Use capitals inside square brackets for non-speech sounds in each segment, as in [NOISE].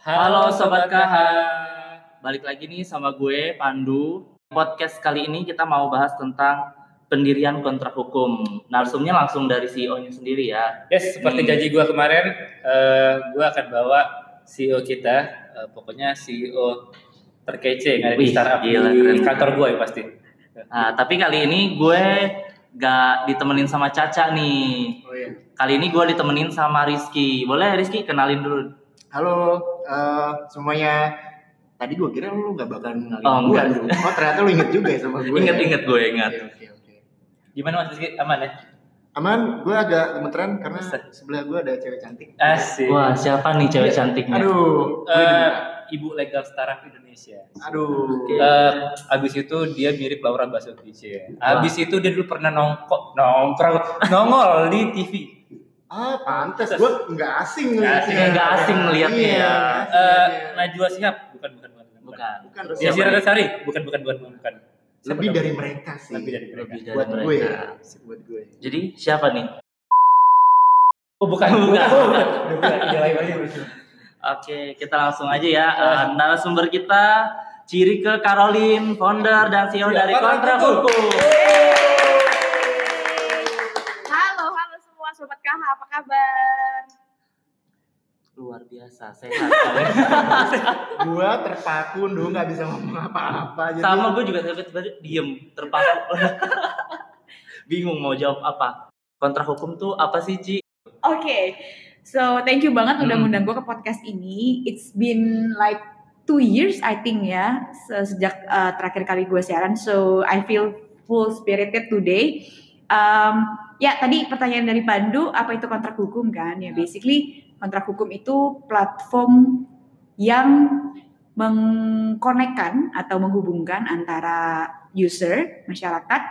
Halo Sobat KH Balik lagi nih sama gue Pandu. Podcast kali ini kita mau bahas tentang pendirian kontrak hukum. Narsumnya langsung dari CEO-nya sendiri ya. Yes, seperti janji gue kemarin, eh, gue akan bawa CEO kita, eh, pokoknya CEO terkece yang ada di startup gila, di keren. kantor gue ya pasti. Nah tapi kali ini gue gak ditemenin sama Caca nih. Oh iya. Kali ini gue ditemenin sama Rizky. Boleh Rizky kenalin dulu Halo eh, semuanya. Tadi gue kira lu gak bakal ngenalin Oh, gue. Oh ternyata lu inget juga ya sama gue. Ingat-ingat gue ingat Oke, oke, oke. Gimana Mas Rizky? Aman ya? Aman, gue agak gemeteran karena Set. sebelah gue ada cewek cantik. Asik. Wah siapa nih cewek cantiknya Aduh. Eh, juga. Ibu legal startup Indonesia. Aduh. Oke. Eh, abis itu dia mirip Laura Basuki. Abis itu dia dulu pernah nongkok, nongkrong, nongol di TV. Ah, pantes. Gue nggak asing Nggak ngeliatnya. asing, nggak asing ngeliatnya Iya, nggak ngeliatnya. Najwa Shihab, bukan bukan bukan. Bukan Bukan. Terus Ya, nih? Sari, bukan bukan bukan bukan. Siapa Lebih dari mereka sih. Lebih dari mereka. Lebih dari Buat gue mereka. ya. Buat gue. Jadi siapa nih? Oh bukan, Bukan. bukan. bukan. Iya, lain lagi. Oke, kita langsung aja ya. Uh, narasumber kita Cirike Caroline, founder dan CEO Siapa dari Kontra itu? Sobat KH, apa kabar? Luar biasa, sehat. [LAUGHS] Gue terpaku dulu nggak bisa ngomong apa-apa. Jadi Sama gue juga tiba-tiba diem, terpaku. [LAUGHS] Bingung mau jawab apa. Kontra hukum tuh apa sih, Ci? Oke, so thank you banget udah Hmm. ngundang gue ke podcast ini. It's been like two years, I think ya, se- sejak uh, terakhir kali gue siaran. So I feel full spirited today. Um, ya tadi pertanyaan dari Pandu, apa itu kontrak hukum kan? Ya basically kontrak hukum itu platform yang mengkonekkan atau menghubungkan antara user masyarakat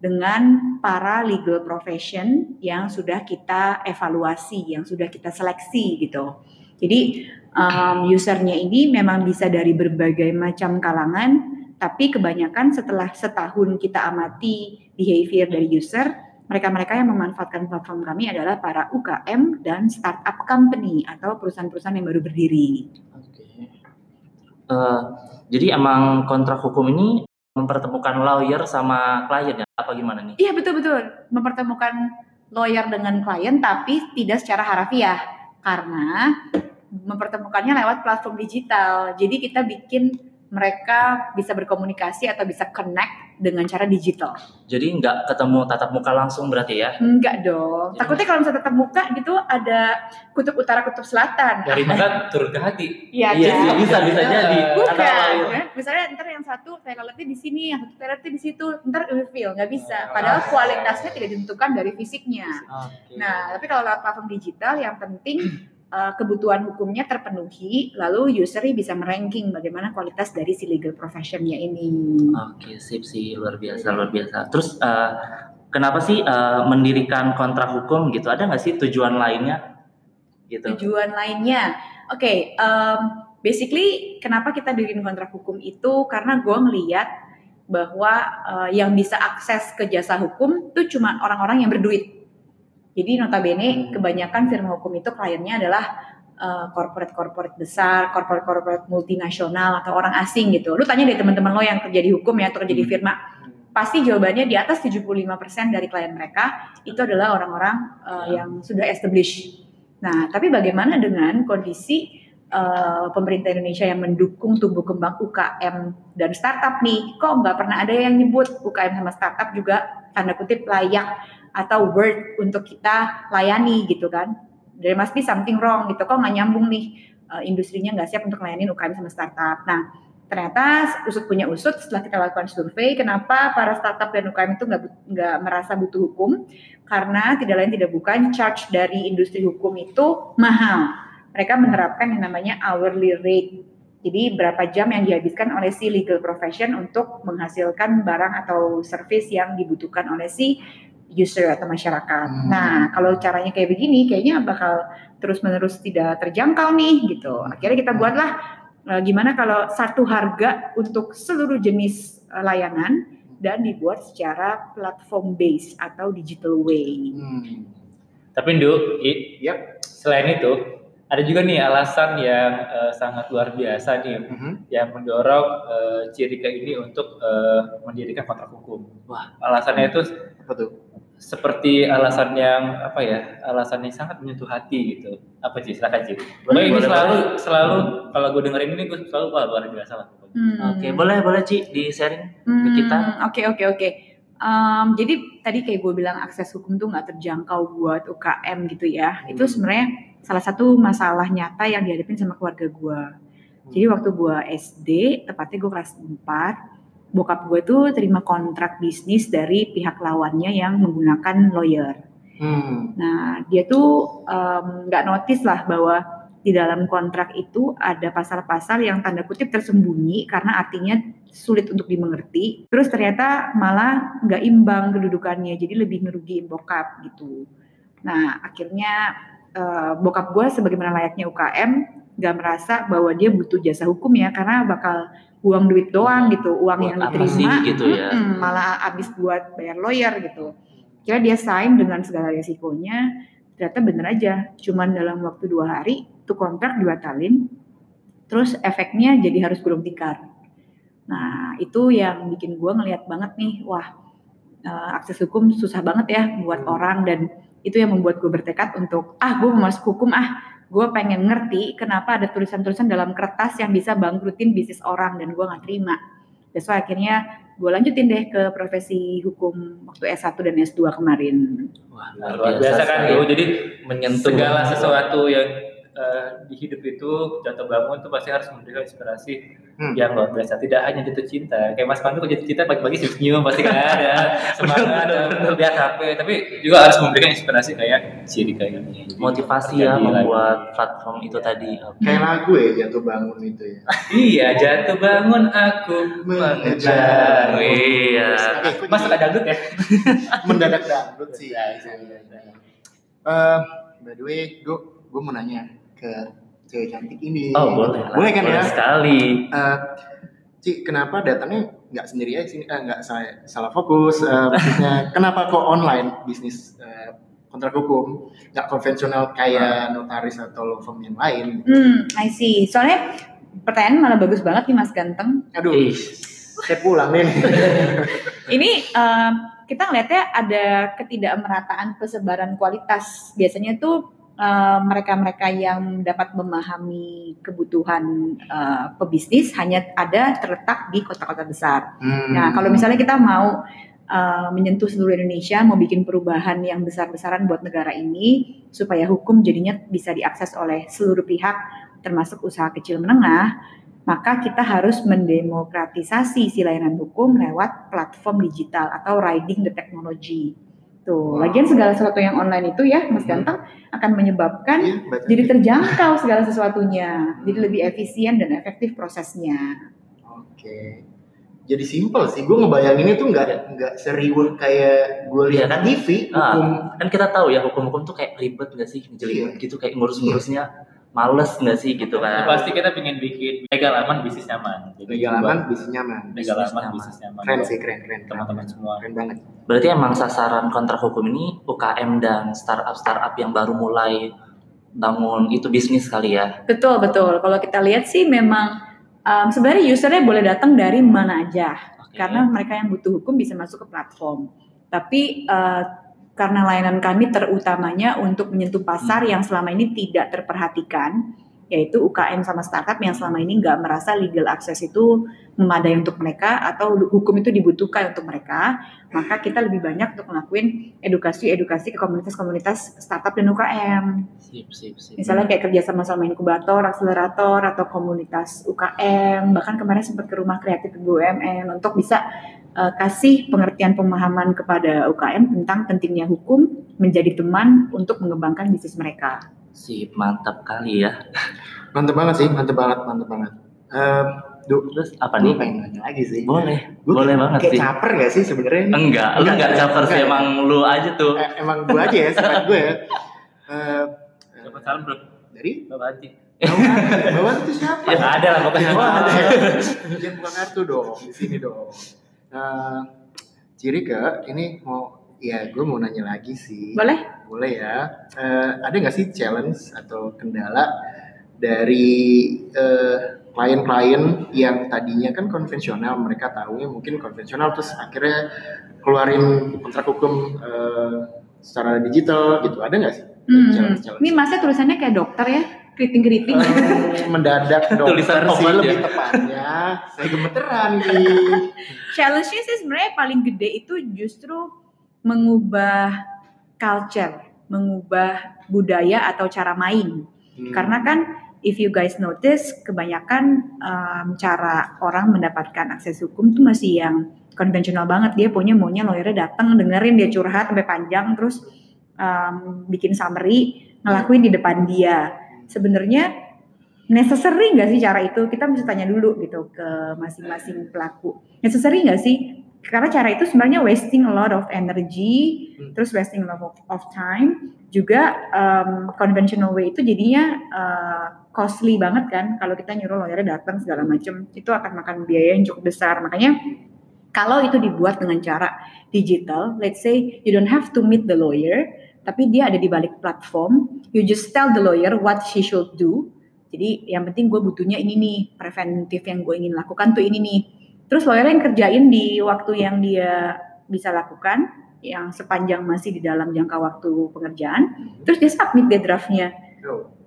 dengan para legal profession yang sudah kita evaluasi, yang sudah kita seleksi gitu. Jadi um, usernya ini memang bisa dari berbagai macam kalangan, tapi kebanyakan setelah setahun kita amati behavior dari user, mereka-mereka yang memanfaatkan platform kami adalah para UKM dan startup company atau perusahaan-perusahaan yang baru berdiri. Oke. Eh, jadi emang kontrak hukum ini mempertemukan lawyer sama klien ya? Apa gimana nih? Iya betul betul mempertemukan lawyer dengan klien tapi tidak secara harafiah karena mempertemukannya lewat platform digital. Jadi kita bikin mereka bisa berkomunikasi atau bisa connect dengan cara digital. Jadi nggak ketemu tatap muka langsung berarti ya? Enggak dong. Jadi- Takutnya kalau misalnya tetap muka gitu ada kutub utara kutub selatan. Dari mana [LAUGHS] turun ke hati? Iya Iya kan? sih, bisa bisa jadi. Bukan, ya. misalnya ntar yang satu talentnya di sini, yang satu talentnya di situ, ntar reveal nggak bisa. Oh. Padahal kualitasnya tidak ditentukan dari fisiknya. Oke. Nah, tapi kalau lewat platform digital yang penting uh, kebutuhan hukumnya terpenuhi, lalu user bisa meranking bagaimana kualitas dari si legal professionnya ini. Oke, sip sih luar biasa luar biasa. Terus eh, kenapa sih eh, mendirikan kontrak hukum gitu? Ada nggak sih tujuan lainnya? Gitu. Tujuan lainnya, oke, um, basically kenapa kita diriin kontrak hukum itu karena gue ngeliat bahwa uh, yang bisa akses ke jasa hukum tuh cuma orang-orang yang berduit. Jadi notabene Hmm. kebanyakan firma hukum itu kliennya adalah uh, corporate-corporate besar, corporate-corporate multinasional atau orang asing gitu. Lu tanya deh teman-teman lo yang kerja di hukum ya atau kerja di Hmm. firma, pasti jawabannya di atas 75% dari klien mereka itu adalah orang-orang uh, Ya. yang sudah established. Nah, tapi bagaimana dengan kondisi uh, pemerintah Indonesia yang mendukung tumbuh kembang UKM dan startup nih? Kok nggak pernah ada yang nyebut UKM sama startup juga tanda kutip layak atau worth untuk kita layani gitu kan? There must be something wrong gitu. Kok nggak nyambung nih uh, industrinya nggak siap untuk layanin UKM sama startup. Nah, ternyata usut punya usut setelah kita lakukan survei, kenapa para startup dan UKM itu nggak nggak merasa butuh hukum? Karena tidak lain tidak bukan charge dari industri hukum itu mahal. Mereka menerapkan yang namanya hourly rate. Jadi berapa jam yang dihabiskan oleh si legal profession untuk menghasilkan barang atau service yang dibutuhkan oleh si user atau masyarakat. Hmm. Nah, kalau caranya kayak begini, kayaknya bakal terus-menerus tidak terjangkau nih gitu. Akhirnya kita buatlah eh, gimana kalau satu harga untuk seluruh jenis eh, layanan dan dibuat secara platform base atau digital way. Hmm. Tapi Ndu, Yap. selain itu, ada juga nih alasan yang eh, sangat luar biasa nih Mhm. yang mendorong eh, Cirika ini untuk eh, mendirikan kontrak hukum. Wah. alasannya itu Apa tuh? Seperti alasan yang apa ya alasan yang sangat menyentuh hati gitu apa sih silakan sih Pokoknya ini boleh, selalu selalu kalau gue dengerin ini gue selalu wah luar biasa lah pokoknya. Hmm. Oke, boleh boleh Ci di sharing ke Hmm, kita. Oke oke oke. Em, jadi tadi kayak gue bilang akses hukum tuh nggak terjangkau buat UKM gitu ya. Itu Hmm. sebenarnya salah satu masalah nyata yang dihadapin sama keluarga gue. Jadi waktu gue SD, tepatnya gue kelas 4, bokap gue tuh terima kontrak bisnis dari pihak lawannya yang menggunakan lawyer. Hmm. Nah, dia tuh nggak notice lah bahwa di dalam kontrak itu ada pasal-pasal yang tanda kutip tersembunyi karena artinya sulit untuk dimengerti. Terus ternyata malah nggak imbang kedudukannya, jadi lebih ngerugiin bokap gitu. Nah, akhirnya eh, bokap gue sebagaimana layaknya UKM nggak merasa bahwa dia butuh jasa hukum ya karena bakal buang duit doang gitu, uang Buat yang diterima sih gitu ya? mm-mm, malah habis buat bayar lawyer gitu. Kira dia sign dengan segala resikonya, ternyata bener aja, cuman dalam waktu dua hari tuh kontrak dibatalin, terus efeknya jadi harus gulung tikar. Nah itu yang bikin gue ngeliat banget nih, wah eh, akses hukum susah banget ya buat Hmm. orang dan itu yang membuat gue bertekad untuk ah gue mau masuk hukum ah gue pengen ngerti kenapa ada tulisan-tulisan dalam kertas yang bisa bangkrutin bisnis orang dan gue nggak terima. That's why akhirnya gue lanjutin deh ke profesi hukum waktu S1 dan S2 kemarin. Wah, luar biasa kan jadi menyentuh segala sesuatu yang eh, di hidup itu jatuh bangun tuh pasti harus memberikan inspirasi Hmm. yang luar biasa tidak hanya jatuh cinta kayak Mas Pandu kalau jatuh cinta pagi-pagi senyum pasti kan ada [LAUGHS] semangat ada lihat HP tapi juga harus memberikan inspirasi kayak Cirika ini Jadi, motivasi ya terjadi lagi. membuat platform itu tadi. Oke. Kayak lagu ya jatuh bangun itu ya. [LAUGHS] iya jatuh bangun aku mengejar Iya. Masuk ada dangdut ya [LAUGHS] mendadak dangdut sih. Iya. Eh, by the way, gue gue mau nanya ke cewek cantik ini. Oh boleh lah. Boleh kan ya? sekali. Eh, Ci, kenapa datangnya nggak sendiri aja sini? Eh, nggak salah, salah fokus. Eh, [LAUGHS] maksudnya, kenapa kok online bisnis eh, kontrak hukum? Nggak konvensional kayak notaris atau law firm yang lain? Hmm, I see. Soalnya pertanyaan malah bagus banget nih Mas Ganteng. Aduh, Ih, saya pulang nih. [LAUGHS] Ini eh, kita ngeliatnya ada ketidakmerataan persebaran kualitas. Biasanya tuh eh, mereka-mereka yang dapat memahami kebutuhan eh, pebisnis hanya ada terletak di kota-kota besar. Hmm. Nah, kalau misalnya kita mau uh, menyentuh seluruh Indonesia, mau bikin perubahan yang besar-besaran buat negara ini, supaya hukum jadinya bisa diakses oleh seluruh pihak, termasuk usaha kecil menengah, maka kita harus mendemokratisasi si layanan hukum lewat platform digital atau riding the technology. Tuh, Wow. lagian segala sesuatu yang online itu ya, Mas Hmm. Ganteng, akan menyebabkan baca. jadi terjangkau segala sesuatunya, jadi lebih efisien dan efektif prosesnya. Oke. Jadi simpel sih. Gue ngebayanginnya tuh nggak nggak seriwet kayak gue lihat Iya kan? TV Ah. hukum. kan kita tahu ya hukum-hukum tuh kayak ribet nggak sih, jelimet gitu kayak ngurus-ngurusnya males nggak sih gitu Ya, kan? pasti kita pengen bikin legal aman bisnis nyaman Jadi Legal aman, bisnis nyaman. legal bisnis aman nyaman. bisnis nyaman Keren sih, keren, keren. teman-teman semua Keren banget. Berarti emang sasaran kontrak hukum ini UKM dan startup-startup yang baru mulai bangun itu bisnis kali ya. Betul betul. Kalau kita lihat sih memang um, sebenarnya usernya boleh datang dari mana aja. Oke. Karena mereka yang butuh hukum bisa masuk ke platform. Tapi uh, karena layanan kami terutamanya untuk menyentuh pasar yang selama ini tidak terperhatikan, yaitu UKM sama startup yang selama ini nggak merasa legal access itu memadai untuk mereka atau hukum itu dibutuhkan untuk mereka, maka kita lebih banyak untuk ngelakuin edukasi-edukasi ke komunitas-komunitas startup dan UKM. Sip, sip, sip. Misalnya kayak kerja sama sama inkubator, akselerator, atau komunitas UKM, bahkan kemarin sempat ke rumah kreatif BUMN untuk bisa uh, kasih pengertian pemahaman kepada UKM tentang pentingnya hukum menjadi teman untuk mengembangkan bisnis mereka. Sip, mantap kali ya. [LAUGHS] Mantep banget sih, mantep banget, mantep banget. Eh, Duh, Terus apa gue nih? pengen nanya lagi sih. Boleh, Gua boleh banget Kayak sih. caper gak sih sebenarnya? Enggak, lu Enggak, enggak caper sih, emang lu aja tuh. Eh, emang gue aja ya, sifat gue ya. Eh, dapat salam bro dari Bapak Haji bawaan, bawaan itu siapa? ya ada lah pokoknya Oh, ada ya. Jangan buka kartu dong, di sini dong. Nah, Ciri ke, ini mau Ya, gue mau nanya lagi sih. Boleh? Boleh ya. Eh, ada nggak sih challenge atau kendala dari eh, klien-klien yang tadinya kan konvensional, mereka tahunya mungkin konvensional, terus akhirnya keluarin kontrak hukum eh, secara digital gitu. Ada nggak sih? Hmm. Challenge-challenge. Ini masnya tulisannya kayak dokter ya, keriting-keriting. Eh, mendadak dokter Tulisan sih lebih ya. tepatnya. Saya gemeteran nih. Challenge-nya sih sebenarnya paling gede itu justru mengubah culture, mengubah budaya atau cara main. Hmm. Karena kan if you guys notice kebanyakan um, cara orang mendapatkan akses hukum tuh masih yang konvensional banget. Dia punya maunya lawyernya datang dengerin dia curhat sampai panjang terus um, bikin summary ngelakuin di depan dia. Sebenarnya necessary nggak sih cara itu? Kita mesti tanya dulu gitu ke masing-masing pelaku. Necessary nggak sih? Karena cara itu sebenarnya wasting a lot of energy, Hmm. terus wasting a lot of, of time. Juga um, conventional way itu jadinya uh, costly banget kan. Kalau kita nyuruh lawyernya datang segala macam, itu akan makan biaya yang cukup besar. Makanya kalau itu dibuat dengan cara digital, let's say you don't have to meet the lawyer, tapi dia ada di balik platform, you just tell the lawyer what she should do. Jadi yang penting gue butuhnya ini nih, preventif yang gue ingin lakukan tuh ini nih. Terus lawyer yang kerjain di waktu yang dia bisa lakukan, yang sepanjang masih di dalam jangka waktu pengerjaan, terus dia submit deh draftnya.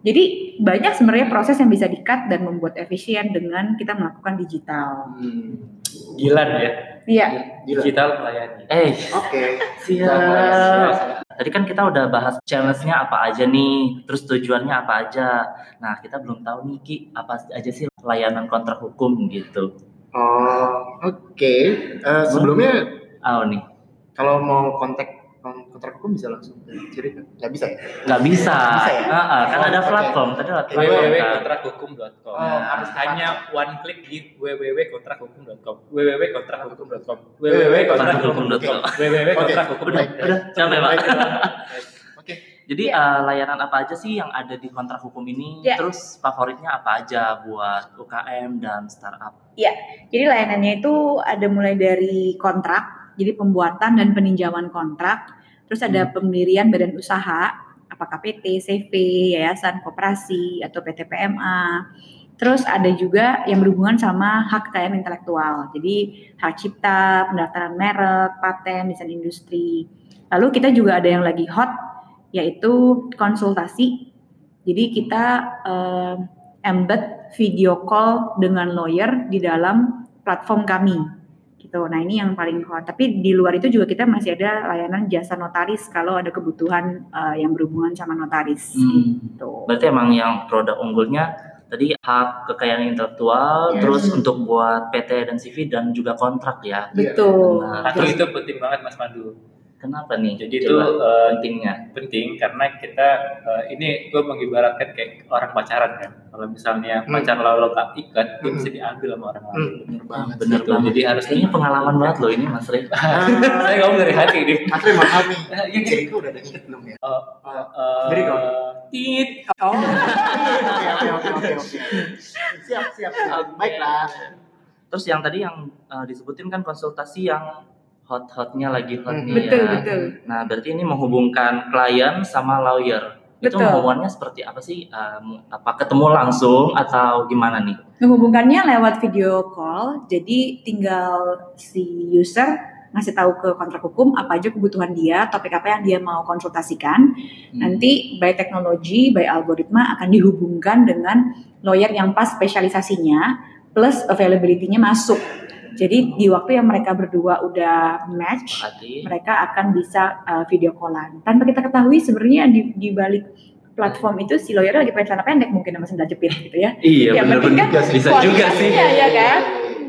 Jadi banyak sebenarnya proses yang bisa di-cut dan membuat efisien dengan kita melakukan digital. Hmm. Gilan ya. Iya, Gila. Digital melayani. Eh, Oke. [LAUGHS] siap. Tadi kan kita udah bahas challenge-nya apa aja nih, terus tujuannya apa aja. Nah, kita belum tahu nih Ki, apa aja sih layanan kontrak hukum gitu. Oh, oke. Eh, sebelumnya Oh nih, kalau mau kontak kon- kontrak hukum bisa langsung ke Ciri kan? Nggak bisa ya? nggak bisa. Bisa ya? Ah, kan Oh, ada oke. platform, tadi ada platform kan. www.kontrakhukum.com. Oh, harus hanya one click di www.kontrakhukum.com. www.kontrakhukum.com. Kontrakhukum.com. www.kontrakhukum.com. Udah, udah, capek pak. Oke. Jadi eh, layanan apa aja sih yang ada di kontrak hukum ini? Ya. Terus favoritnya apa aja buat UKM dan startup? Jadi layanannya itu ada mulai dari kontrak, jadi pembuatan dan peninjauan kontrak, terus ada pendirian badan usaha, apakah PT, CV, yayasan, koperasi, atau PT PMA. Terus ada juga yang berhubungan sama hak kekayaan intelektual, jadi hak cipta, pendaftaran merek, paten, desain industri. Lalu kita juga ada yang lagi hot, yaitu konsultasi. Jadi kita eh, embed video call dengan lawyer di dalam platform kami gitu. Nah ini yang paling hot. Tapi di luar itu juga kita masih ada layanan jasa notaris kalau ada kebutuhan eh, yang berhubungan sama notaris. Hmm. Gitu. Berarti emang yang produk unggulnya tadi hak kekayaan intelektual, Yes. terus untuk buat PT dan CV dan juga kontrak ya. Betul. Benar. Atau itu penting banget Mas Pandu. Kenapa nih? Jadi Coba itu, eh, pentingnya. penting karena kita eh, ini gue mengibaratkan kayak orang pacaran kan. Kalau misalnya Hmm. pacar lalu tak ikat, dia Hmm. bisa diambil sama orang lain. Hmm, bener banget. Bener Gitu. banget. Jadi harus Kayaknya pengalaman banget loh ini Mas Rey. [LAUGHS] Saya ngomong dari hati nih. Asli maaf nih. Iya, iya. Ciriku udah ada inget belum ya? Eh, Jadi kau. tit. Oh. [LAUGHS] Oke oke oke oke oke. Siap siap siap. Baiklah. Terus yang tadi yang eh, disebutin kan konsultasi yang hot-hotnya lagi hotnya Hmm. Betul ya. betul. Nah, berarti ini menghubungkan klien sama lawyer. Itu Betul. hubungannya seperti apa sih? Um, apa ketemu langsung atau gimana nih? Menghubungkannya lewat video call. Jadi tinggal si user ngasih tahu ke kontrak hukum apa aja kebutuhan dia, topik apa yang dia mau konsultasikan. Hmm. Nanti by teknologi, by algoritma akan dihubungkan dengan lawyer yang pas spesialisasinya plus availability-nya masuk. Jadi di waktu yang mereka berdua udah match, Berarti mereka akan bisa uh, video callan. Tanpa kita ketahui sebenarnya di, di balik platform itu si lawyer lagi pakai celana pendek mungkin sama sendal jepit gitu ya. Iya, Yang penting kan. Bisa juga sih. kualitasnya ya kan.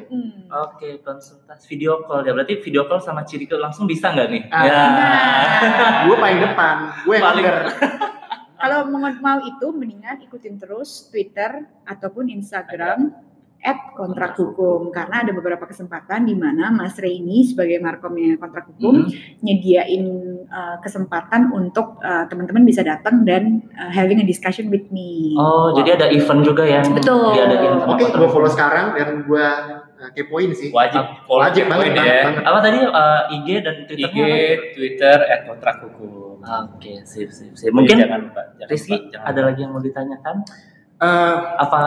Hmm. Oke, konsultasi video call ya. Berarti video call sama Ciriko langsung bisa nggak nih? Ah. ya. Nah, Gue paling depan. Gue yang Paling- kalau mau, mau itu mendingan ikutin terus Twitter ataupun Instagram at kontrak hukum karena ada beberapa kesempatan di mana Mas Rey ini sebagai markomnya kontrak hukum Hmm. nyediain uh, kesempatan untuk uh, teman-teman bisa datang dan uh, having a discussion with me. Oh, jadi ada event juga yang Betul. diadain sama Oke, kontrak gue follow sekarang dan gue kepoin sih. Wajib follow Wajib banget, ya. banget. Apa tadi eh, IG dan IG, Twitternya? apa? Twitter, at kontrak hukum. Oke, sip, sip, sip. Mungkin jangan lupa. jangan Rizky lupa, jangan ada lupa. lagi yang mau ditanyakan? Eh, Apa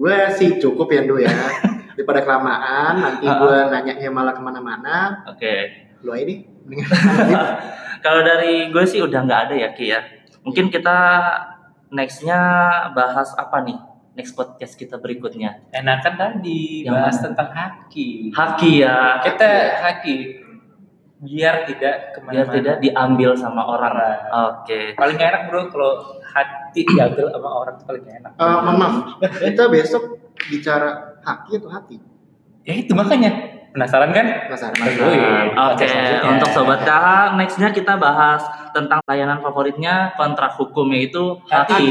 gue sih cukup ya Du ya. [LAUGHS] Daripada kelamaan, nanti Ah. gue nanyanya malah ke mana-mana. oke. Lu aja nih. Mendingan [LAUGHS] Kalau dari gue sih udah nggak ada ya Ki ya. Mungkin kita nextnya bahas apa nih? Next podcast kita berikutnya. Enakan tadi Yang bahas mana? tentang haki. Haki ya. Kita haki biar tidak ke mana-mana. biar tidak diambil sama orang. Orang. Oke. Paling gak enak bro kalau hati diambil sama orang itu paling gak enak. Eh, mohon maaf, kita besok bicara haki atau hati? Ya itu makanya penasaran kan? Penasaran. Tungguin. Oke, Selanjutnya. untuk sobat KH, nextnya kita bahas tentang layanan favoritnya kontrak hukum yaitu haki.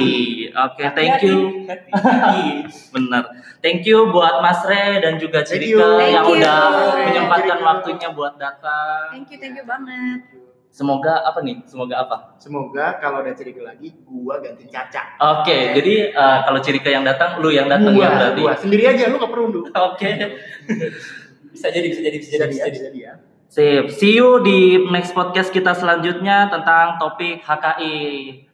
Oke, thank you. Hati-hati. [LAUGHS] Bener. Thank you buat Mas Re dan juga Cirika yang you. udah menyempatkan Cirika. waktunya buat datang. Thank you, thank you banget. Semoga apa nih? Semoga apa? Semoga kalau ada cerita lagi, gua ganti Caca. Oke, jadi eh, kalau Cirika yang datang, lu yang datang gua, ya berarti. gua sendiri aja, lu gak perlu. Oke. [LAUGHS] Bisa jadi, bisa jadi, bisa jadi, bisa jadi. jadi ya. Sip. See you di next podcast kita selanjutnya tentang topik HKI.